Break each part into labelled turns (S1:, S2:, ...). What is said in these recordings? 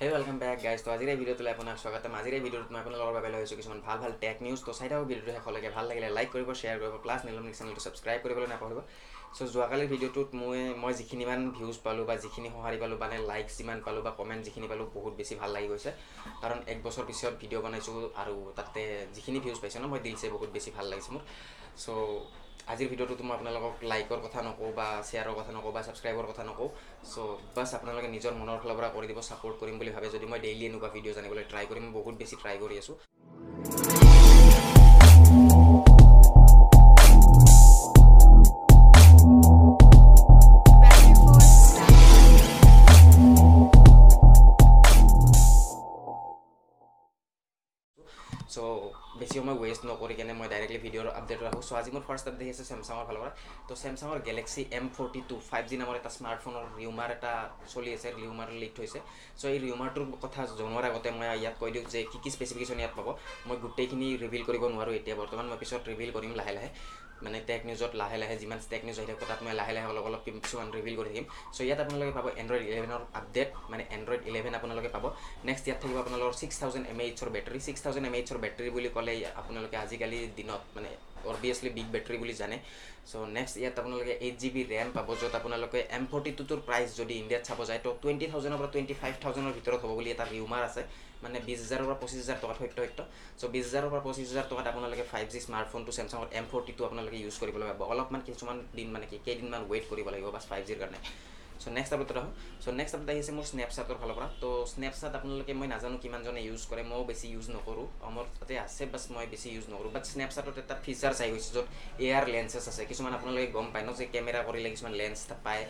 S1: হে welcome back guys আজিৰ এই ভিডিঅ'টোলৈ আপোনাক স্বাগতম। আজিৰ ভিডিঅ'টোত মই আপোনালোকৰ বাবে লৈ আহিছোঁ কিছুমান ভাল ভাল টেক নিউজ তো চাই থাকক ভিডিঅ'টো শেষলৈকে। ভাল লাগিলে লাইক কৰিব শ্বেয়াৰ কৰিব প্লাছ নিলমিক চেনেলটো ছাবস্ক্ৰাইব কৰিবলৈ নাপাহৰিব। চ' যোৱাকালিৰ ভিডিঅ'টোত মই মই যিখিনিমান ভিউজ পালোঁ বা যিখিনি সঁহাৰি পালোঁ মানে লাইকছ যিমান পালোঁ বা কমেণ্ট যিখিনি পালোঁ বহুত বেছি ভাল লাগি গৈছে। কাৰণ এক বছৰ পিছত ভিডিঅ' বনাইছোঁ আৰু তাতে যিখিনি ভিউজ পাইছে ন মই দিলছে বহুত বেছি ভাল লাগিছে মোৰ। চ' আজিৰ ভিডিঅ'টোতো মই আপোনালোকক লাইকৰ কথা নকওঁ বা শ্বেয়াৰৰ কথা নকওঁ বা ছাবস্ক্ৰাইবৰ কথা নকওঁ চ' বাছ আপোনালোকে নিজৰ মনৰ ফালৰ পৰা কৰি দিব ছাপোৰ্ট কৰিম বুলি ভাবে যদি মই ডেইলি এনেকুৱা ভিডিঅ' জানিবলৈ ট্ৰাই কৰিম বহুত বেছি ট্ৰাই কৰি আছোঁ. চ' বেছি সময় ৱেষ্ট নকৰি কেনে মই ডাইৰেক্টলি ভিডিঅ'ৰ আপডেট ৰাখোঁ। চ' আজি মোৰ ফাৰ্ষ্ট আপডেট আছে চেমচাঙৰ ফালৰ পৰা। তো চেমচাঙৰ Galaxy M forty two five G নামৰ এটা স্মাৰ্টফোনৰ ৰিউমাৰ এটা চলি আছে ৰিউমাৰ লিক হৈছে। চ' এই ৰিউমাৰটোৰ কথা জনোৱাৰ আগতে মই ইয়াত কৈ দিওঁ যে কি কি স্পেচিফিকেশ্যন ইয়াত পাব। মই গোটেইখিনি ৰিভিল কৰিব নোৱাৰোঁ এতিয়া। বৰ্তমান মই পিছত ৰিভিল কৰিম লাহে লাহে। মানে টেক নিউজত লাহে লাহে যিমান টেক নিউজ আহি থাকিব তাত মই লাহে লাহে অলপ অলপ কিছুমান ৰিভিল কৰি থাকিম। চ' ইয়াত আপোনালোকে পাব এণ্ড্ৰইড ইলেভেনৰ আপডেট মানে এণ্ড্ৰইড ইলেভেন আপোনালোকে পাব। নেক্সট ইয়াত থাকিব আপোনালোকৰ ছিক্স থাউজেণ্ড এম এইচৰ বেটাৰী ছিক্স থাউজেণ্ড এম এইচৰ বেটাৰী বুলি ক'লে আপোনালোকে আজিকালি দিনত মানে অবভিয়াছলি বিগ বেটাৰী বুলি জানে। চ' নেক্সট ইয়াত আপোনালোকে এইট জি বি ৰেম পাব য'ত আপোনালোকে এম ফৰ্টি টুটোৰ প্ৰাইচ যদি ইণ্ডিয়াত চাব যায় তো টুৱেণ্টি থাউজেণ্ডৰ পৰা টুৱেণ্টি ফাইভ থাউজেণ্ডৰ ভিতৰত হ'ব বুলি এটা ৰিউমাৰ আছে। মানে বিছ হাজাৰৰ পৰা পঁচিছ হাজাৰ টকাত সত্য সত্য চ' বিছ হাজাৰৰ পৰা পঁচিছ হাজাৰ টকাত আপোনালোকে ফাইভ জি স্মাৰ্টফোনটো চেমচাঙৰ এম ফৰ্টি টু আপোনালোকে ইউজ কৰিবলৈ পাব অলপমান কিছুমান দিন মানে কি কেইদিনমান ৱেইট কৰিব লাগিব বাছ ফাইভ জিৰ কাৰণে। চ' নেক্সট আপডেট আহোঁ। চ' নেক্সট আপডেট আহিছে মোৰ স্নেপচাটৰ ফালৰ পৰা। তো স্নেপচাট আপোনালোকে মই নাজানো কিমানজনে ইউজ কৰে ময়ো বেছি ইউজ নকৰোঁ। মোৰ তাতে আছে বাছ মই বেছি ইউজ নকৰোঁ। বাট স্নেপচাটত এটা ফিচাৰ্ছ আহি গৈছে য'ত এ আৰ লেন্সেছ আছে। কিছুমান আপোনালোকে গম পায় ন যে কেমেৰা কৰিলে কিছুমান লেন্স পায়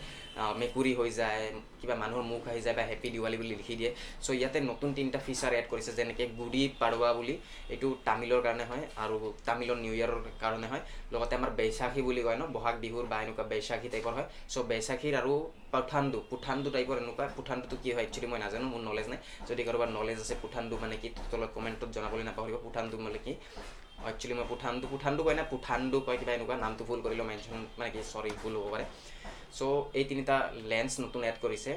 S1: মেকুৰী হৈ যায় কিবা মানুহৰ মুখ আহি যায় বা হেপী দিৱালী বুলি লিখি দিয়ে। চ' ইয়াতে নতুন তিনিটা ফিচাৰ এড কৰিছে যেনেকৈ গুড়ি পাড়ৱা বুলি এইটো তামিলৰ কাৰণে হয় আৰু তামিলৰ নিউ ইয়েৰৰ কাৰণে হয়। লগতে আমাৰ বৈশাখী বুলি কয় ন বহাগ বিহুৰ বা এনেকুৱা বৈশাখী টাইপৰ হয়। চ' বৈশাখীৰ আৰু পুঠাণ্ডু পুঠাণ্ডু টাইপৰ এনেকুৱা পুঠাণ্ডুটো কি হয় একচুৱেলি মই নাজানো মোৰ নলেজ নাই। যদি কাৰোবাৰ নলেজ আছে পুঠাণ্ডু মানে কি তলত কমেণ্টত জনাবলৈ নাপাহৰিব পুঠাণ্ডু মানে কি? একচুৱেলি মই পুঠাণ্ডু পুঠাণ্ডু কয় না পুঠাণ্ডু কয় কিবা এনেকুৱা নামটো ভুল কৰিলেও মেনশ্যন মানে কি চৰি ভুল হ'ব পাৰে। চ' এই তিনিটা লেন্স নতুন এড কৰিছে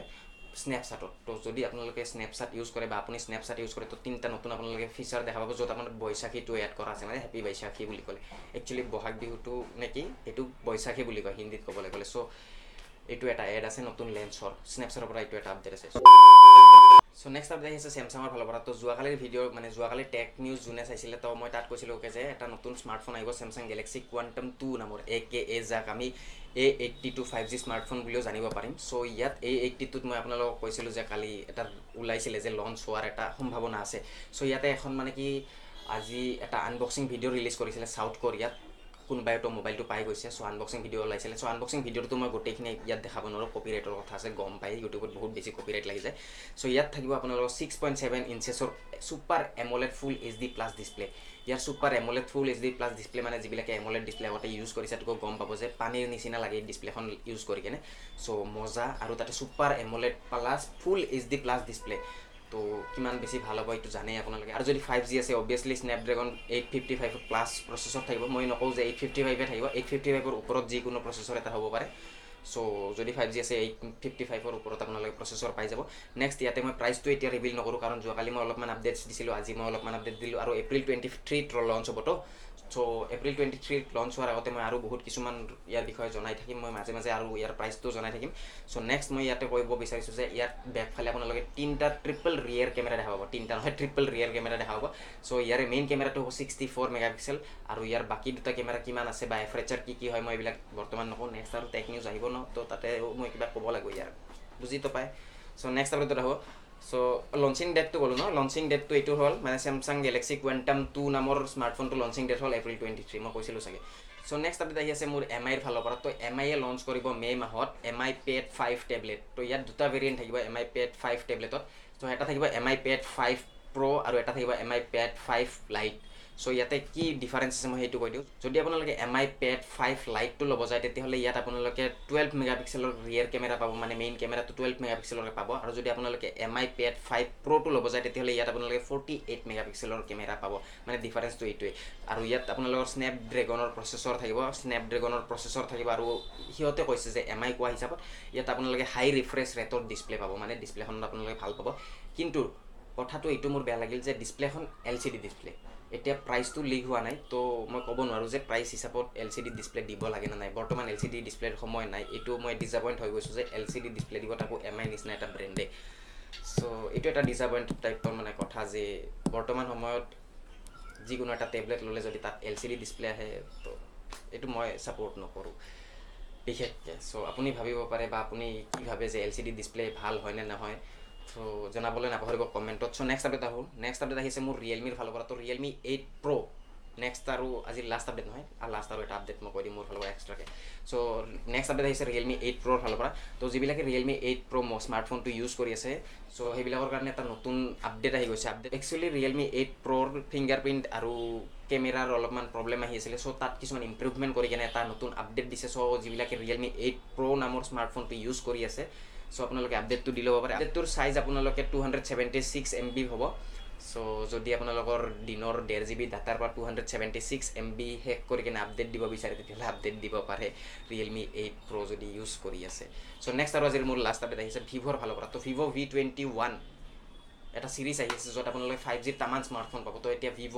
S1: স্নেপচাটত তো যদি আপোনালোকে স্নেপচাট ইউজ কৰে বা আপুনি স্নেপচাট ইউজ কৰে তো তিনিটা নতুন আপোনালোকে ফিচাৰ দেখা পাব য'ত আপোনাৰ বৈশাখীটো এড কৰা আছে মানে হেপী বৈশাখী বুলি ক'লে। একচুৱেলি বহাগ বিহুটো নেকি এইটো বৈশাখী বুলি কয় হিন্দীত ক'বলৈ গ'লে। চ' এইটো এটা এড আছে নতুন লেন্সৰ স্নেপচাটৰ পৰা এইটো এটা আপডেট আছে। চ' নেক্সট আপডেট আহিছে চেমচাঙৰ ফালৰ পৰা। তো যোৱাকালিৰ ভিডিঅ' মানে যোৱাকালি টেক নিউজ যোনে চাইছিলে তো মই তাত কৈছিলোঁ যে এটা নতুন স্মাৰ্টফোন আহিব চেমচাং গেলেক্সি কোৱাণ্টাম টু নামৰ। এ কে এ যাক আমি A eighty two five G smartphone বুলিও জানিব পাৰিম। চ' ইয়াত এ টুত মই আপোনালোকক কৈছিলোঁ যে কালি এটা ওলাইছিলে যে লঞ্চ হোৱাৰ এটা সম্ভাৱনা আছে। চ' ইয়াতে এখন মানে কি আজি এটা আনবক্সিং ভিডিঅ' ৰিলিজ কৰিছিলে চাউথ কোৰিয়াত কোনোবাইতো মোবাইলটো পাই গৈছে চ' আনবক্সিং ভিডিঅ' ওলাইছিলে। চ' আনবক্সিং ভিডিঅ'টো মই গোটেইখিনি ইয়াত দেখাব নোৱাৰোঁ কপিৰাইটৰ কথা আছে গম পাই ইউটিউবত বহুত বেছি কপিৰাইট লাগি যায়। চ' ইয়াত থাকিব আপোনালোকৰ six point seven ইঞ্চেছৰ super AMOLED full H D plus display ইয়াৰ super AMOLED full H D plus display মানে যিবিলাকে এমলেট ডিছপ্লে আগতে ইউজ কৰিছে তোকো গম পাব যে পানীৰ নিচিনা লাগে ডিছপ্লেখন ইউজ কৰি কেনে। চ' মজা আৰু তাতে super AMOLED plus full H D plus display তো কিমান বেছি ভাল হ'ব এইটো জানেই আপোনালোকে। আৰু যদি ফাইভ জি আছে obviously Snapdragon eight fifty five plus processor থাকিব। মই নকওঁ যে এইট ফিফটি ফাইভে থাকিব। এইট ফিফটি ফাইভৰ ওপৰত যিকোনো প্ৰচেছৰ এটা হ'ব পাৰে। চ' যদি ফাইভ জি আছে এইট ফিফটি ফাইভৰ ওপৰত আপোনালোকে প্ৰচেছৰ পাই যাব। নেক্সট ইয়াতে মই প্ৰাইচটো এতিয়া ৰিভিল নকৰোঁ কাৰণ যোৱাকালি মই অলপমান আপডেটছ দিছিলোঁ আজি মই অলপমান আপডেট দিলোঁ আৰু এপ্ৰিল টুৱেণ্টি থ্ৰীত লঞ্চ হ'বতো চ' এপ্ৰিল টুৱেণ্টি থ্ৰীত লঞ্চ হোৱাৰ আগতে মই আৰু বহুত কিছুমান ইয়াৰ বিষয়ে জনাই থাকিম মই মাজে মাজে আৰু ইয়াৰ প্ৰাইচটো জনাই থাকিম। চ' নেক্সট মই ইয়াতে কৰিব বিচাৰিছোঁ যে ইয়াত বেকফালে আপোনালোকে তিনিটা ট্ৰিপল ৰিয়েৰ কেমেৰা দেখা পাব। তিনিটা নহয় ট্ৰিপল ৰিয়েৰ কেমেৰা দেখা পাব। চ' ইয়াৰে মেইন কেমেৰাটো হ'ব ছিক্সটি ফ'ৰ মেগাপিক্সেল আৰু ইয়াৰ বাকী দুটা কেমেৰা কিমান আছে বা এফাৰেচাৰ কি কি হয় মই এইবিলাক বৰ্তমান নকওঁ। নেক্সট আৰু টেক নিউজ আহিব ন তো তাতে মই কিবা ক'ব লাগিব ইয়াৰ। বুজিতো পায় চ' নেক্সট আপডেটত আহিব চ' লঞ্চিং ডেটটো ক'লোঁ ন? লঞ্চিং ডেটটো এইটো হ'ল মানে চেমচাং গেলেক্সি কুৱেণ্টাম টু নামৰ স্মাৰ্টফোনটো লঞ্চিং ডেট হ'ল এপ্ৰিল টুৱেণ্টি থ্ৰী মই কৈছিলোঁ চাগে। চ' নেক্সট আপডেট আহি আছে মোৰ এম আইৰ ফালৰ পৰা। তো এম আইয়ে লঞ্চ কৰিব মে' মাহত M I pad five tablet তো ইয়াত দুটা ভেৰিয়েণ্ট থাকিব এম আই পেড ফাইভ টেবলেটত চ' এটা থাকিব M I pad five pro' আৰু এটা থাকিব M I pad five lite so' ইয়াতে কি ডিফাৰেঞ্চ আছে মই সেইটো কৈ দিওঁ। যদি আপোনালোকে এম আই পেড ফাইভ লাইটটো ল'ব যায় তেতিয়াহ'লে ইয়াত আপোনালোকে টুৱেল্ভ মেগাপিক্সেলৰ ৰিয়েৰ কেমেৰা পাব মানে মেইন কেমেৰাটো টুৱেল্ভ মেগাপিক্সেলৰ পাব। আৰু যদি আপোনালোকে এম আই পেড ফাইভ প্ৰ'টো ল'ব যায় তেতিয়াহ'লে ইয়াত আপোনালোকে ফৰ্টি এইট মেগাপিক্সেলৰ কেমেৰা পাব। মানে ডিফাৰেঞ্চটো এইটোৱে আৰু ইয়াত আপোনালোকৰ স্নেপ ড্ৰেগনৰ প্ৰচেছৰ থাকিব। স্নেপ ড্ৰেগনৰ প্ৰচেছৰ থাকিব আৰু সিহঁতে কৈছে যে এম আই কোৱা হিচাপত ইয়াত আপোনালোকে হাই ৰিফ্ৰেছ ৰেটৰ ডিছপ্লে পাব। মানে ডিছপ্লেখনত আপোনালোকে ভাল পাব। কিন্তু কথাটো এইটো মোৰ বেয়া লাগিল যে ডিছপ্লেখন এল চি ডি ডিছপ্লে এতিয়া প্ৰাইচটো লিক হোৱা নাই তো মই ক'ব নোৱাৰোঁ যে প্ৰাইচ হিচাপত এল চি ডি ডিছপ্লে দিব লাগে নে নাই। বৰ্তমান এল চি ডি ডিছপ্লেৰ সময় নাই এইটো মই ডিছএপইণ্ট হৈ গৈছোঁ যে এল চি ডি ডিছপ্লে দিব তাকো এম আই নিচিনা এটা ব্ৰেণ্ডে চ' এইটো এটা ডিছএপইণ্ট টাইপৰ মানে কথা যে বৰ্তমান সময়ত যিকোনো এটা টেবলেট ল'লে যদি তাত এল চি ডি ডিছপ্লে আহে তো এইটো মই ছাপৰ্ট নকৰোঁ। বিশেষকৈ চ' আপুনি ভাবিব পাৰে বা আপুনি কি ভাবে যে এল চি ডি ডিছপ্লে ভাল হয় নে নহয়। চ' জনাবলৈ নাপাহৰিব কমেণ্টত। চ' নেক্সট আপডেট আহোঁ নেক্সট আপডেট আহিছে মোৰ ৰিয়েলমিৰ ফালৰ পৰা। তো ৰিয়েলমি এইট প্ৰ' নেক্সট আৰু আজি লাষ্ট আপডেট নহয়। আৰু লাষ্ট আৰু এটা আপডেট মই কৈ দিম মোৰ ফালৰ পৰা এক্সট্ৰাকৈ চ' নেক্সট আপডেট আহিছে ৰিয়েলমি এইট প্ৰ'ৰ ফালৰ পৰা। তো যিবিলাকে ৰিয়েলমি এইট প্ৰ' স্মাৰ্টফোনটো ইউজ কৰি আছে চ' সেইবিলাকৰ কাৰণে এটা নতুন আপডেট আহি গৈছে। আপডেট একচুৱেলি ৰিয়েলমি এইট প্ৰ'ৰ ফিংগাৰ প্ৰিণ্ট আৰু কেমেৰাৰ অলপমান প্ৰব্লেম আহি আছিলে। চ' তাত কিছুমান ইম্প্ৰুভমেণ্ট কৰি কেনে এটা নতুন আপডেট দিছে। চ' যিবিলাকে ৰিয়েলমি এইট প্ৰ' নামৰ স্মাৰ্টফোনটো ইউজ কৰি আছে চ' আপোনালোকে আপডেটটো দি ল'ব পাৰে। আপডেটটোৰ চাইজ আপোনালোকে two hundred seventy six M B হ'ব। চ' যদি আপোনালোকৰ দিনৰ ডেৰ জি বি ডাটাৰ পৰা two hundred seventy six M B শেষ কৰি কিনে আপডেট দিব বিচাৰে তেতিয়াহ'লে আপডেট দিব পাৰে ৰিয়েলমি এইট প্ৰ' যদি ইউজ কৰি আছে। চ' নেক্সট আৰু আজিৰ মোৰ লাষ্ট আপডেট আহিছে ভিভ'ৰ ফালৰ পৰা। তো ভিভ' ভি টুৱেণ্টি ওৱান এটা চিৰিজ আহি আছে য'ত আপোনালোকে ফাইভ জিৰ তামান স্মাৰ্টফোন পাব। তো এতিয়া ভিভ'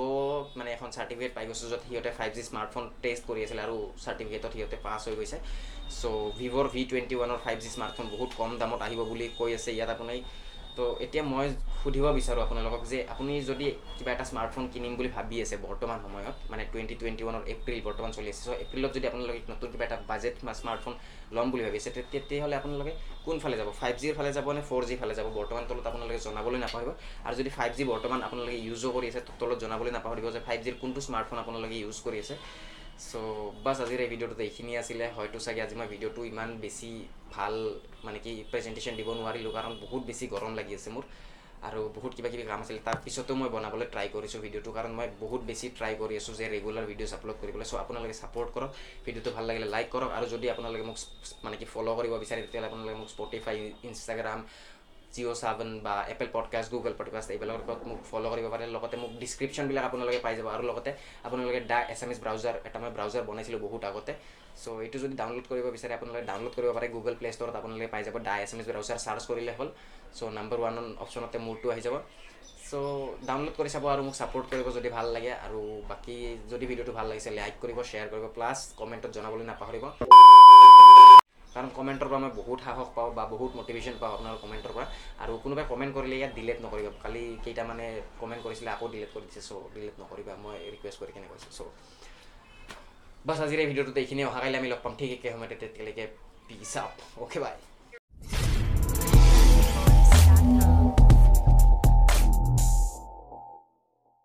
S1: মানে এখন চাৰ্টিফিকেট পাই গৈছে য'ত সিহঁতে ফাইভ জি স্মাৰ্টফোন টেষ্ট কৰি আছিলে আৰু চাৰ্টিফিকেটত সিহঁতে পাছ হৈ গৈছে। চ' ভিভ'ৰ ভি টুৱেণ্টি ওৱানৰ ফাইভ জি স্মাৰ্টফোন বহুত কম দামত আহিব বুলি কৈ আছে। ইয়াত আপুনি তো এতিয়া মই সুধিব বিচাৰোঁ আপোনালোকক যে আপুনি যদি কিবা এটা স্মাৰ্টফোন কিনিম বুলি ভাবি আছে বৰ্তমান সময়ত মানে টুৱেণ্টি টুৱেণ্টি ওৱানৰ এপ্ৰিল বৰ্তমান চলি আছে। চ' এপ্ৰিলত যদি আপোনালোকে নতুন কিবা এটা বাজেট স্মাৰ্টফোন ল'ম বুলি ভাবিছে তেতিয়াহ'লে আপোনালোকে কোনফালে যাব? ফাইভ জিৰ ফালে যাব নে ফ'ৰ জি ফালে যাব? বৰ্তমান তলত আপোনালোকে জনাবলৈ নাপাহৰিব। আৰু যদি ফাইভ জি বৰ্তমান আপোনালোকে ইউজো কৰি আছে তলত জনাবলৈ নাপাহৰিব যে ফাইভ জিৰ কোনটো স্মাৰ্টফোন আপোনালোকে ইউজ কৰি আছে। চ' বাছ আজিৰ এই ভিডিঅ'টোত এইখিনি আছিলে। হয়তো চাগে আজি মই ভিডিঅ'টো ইমান বেছি ভাল মানে কি প্ৰেজেণ্টেশ্যন দিব নোৱাৰিলোঁ কাৰণ বহুত বেছি গৰম লাগি আছে মোৰ। আৰু বহুত কিবা কিবি কাম আছিল। তাৰ পিছতো মই বনাবলৈ ট্ৰাই কৰিছোঁ ভিডিঅ'টো কাৰণ মই বহুত বেছি ট্ৰাই কৰি আছোঁ যে ৰেগুলাৰ ভিডিঅ'জ আপলোড কৰিবলৈ। চ' আপোনালোকে ছাপৰ্ট কৰক। ভিডিঅ'টো ভাল লাগিলে লাইক কৰক। আৰু যদি আপোনালোকে মোক মানে কি ফ'ল' কৰিব বিচাৰে তেতিয়াহ'লে আপোনালোকে মোক স্পটিফাই ইনষ্টাগ্ৰাম জিঅ' ছেভেন বা এপল পডকাষ্ট গুগল পডকাষ্ট এইবিলাকত মোক ফ'ল' কৰিব পাৰে। লগতে মোক ডিছক্ৰিপশ্যনবিলাক আপোনালোকে পাই যাব। আৰু লগতে আপোনালোকে the S M S browser এটা মই ব্ৰাউজাৰ বনাইছিলোঁ বহুত আগতে। চ' এইটো যদি ডাউনলোড কৰিব বিচাৰে আপোনালোকে ডাউনলোড কৰিব পাৰে। গুগল প্লে' ষ্ট'ৰত আপোনালোকে পাই যাব। The S M S browser search কৰিলে হ'ল। চ' নাম্বাৰ ওৱান অপশ্যনতে মোৰটো আহি যাব। চ' ডাউনলোড কৰি চাব আৰু মোক ছাপৰ্ট কৰিব যদি ভাল লাগে। আৰু বাকী যদি ভিডিঅ'টো ভাল লাগিছে লাইক কৰিব শ্বেয়াৰ কৰিব। প্লাছ কমেণ্টত জনাবলৈ নাপাহৰিব। কাৰণ কমেণ্টৰ পৰা মই বহুত সাহস পাওঁ বা বহুত মটিভেশ্যন পাওঁ আপোনাৰ কমেণ্টৰ পৰা। আৰু কোনোবাই কমেণ্ট কৰিলে ইয়াত ডিলেট নকৰিব। কালি কেইটামানে কমেণ্ট কৰিছিলে আকৌ ডিলেট কৰি দিছে চ' ডিলেট নকৰিবা। মই ৰিকুৱেষ্ট কৰি কেনে কৈছোঁ চ' বাছ আজিৰ ভিডিঅ'টোত এইখিনি অহাকাইলৈ আমি লগ পাম। ঠিক একে সময়তে তেতিয়ালৈকে পিছ আপ অ'কে বাই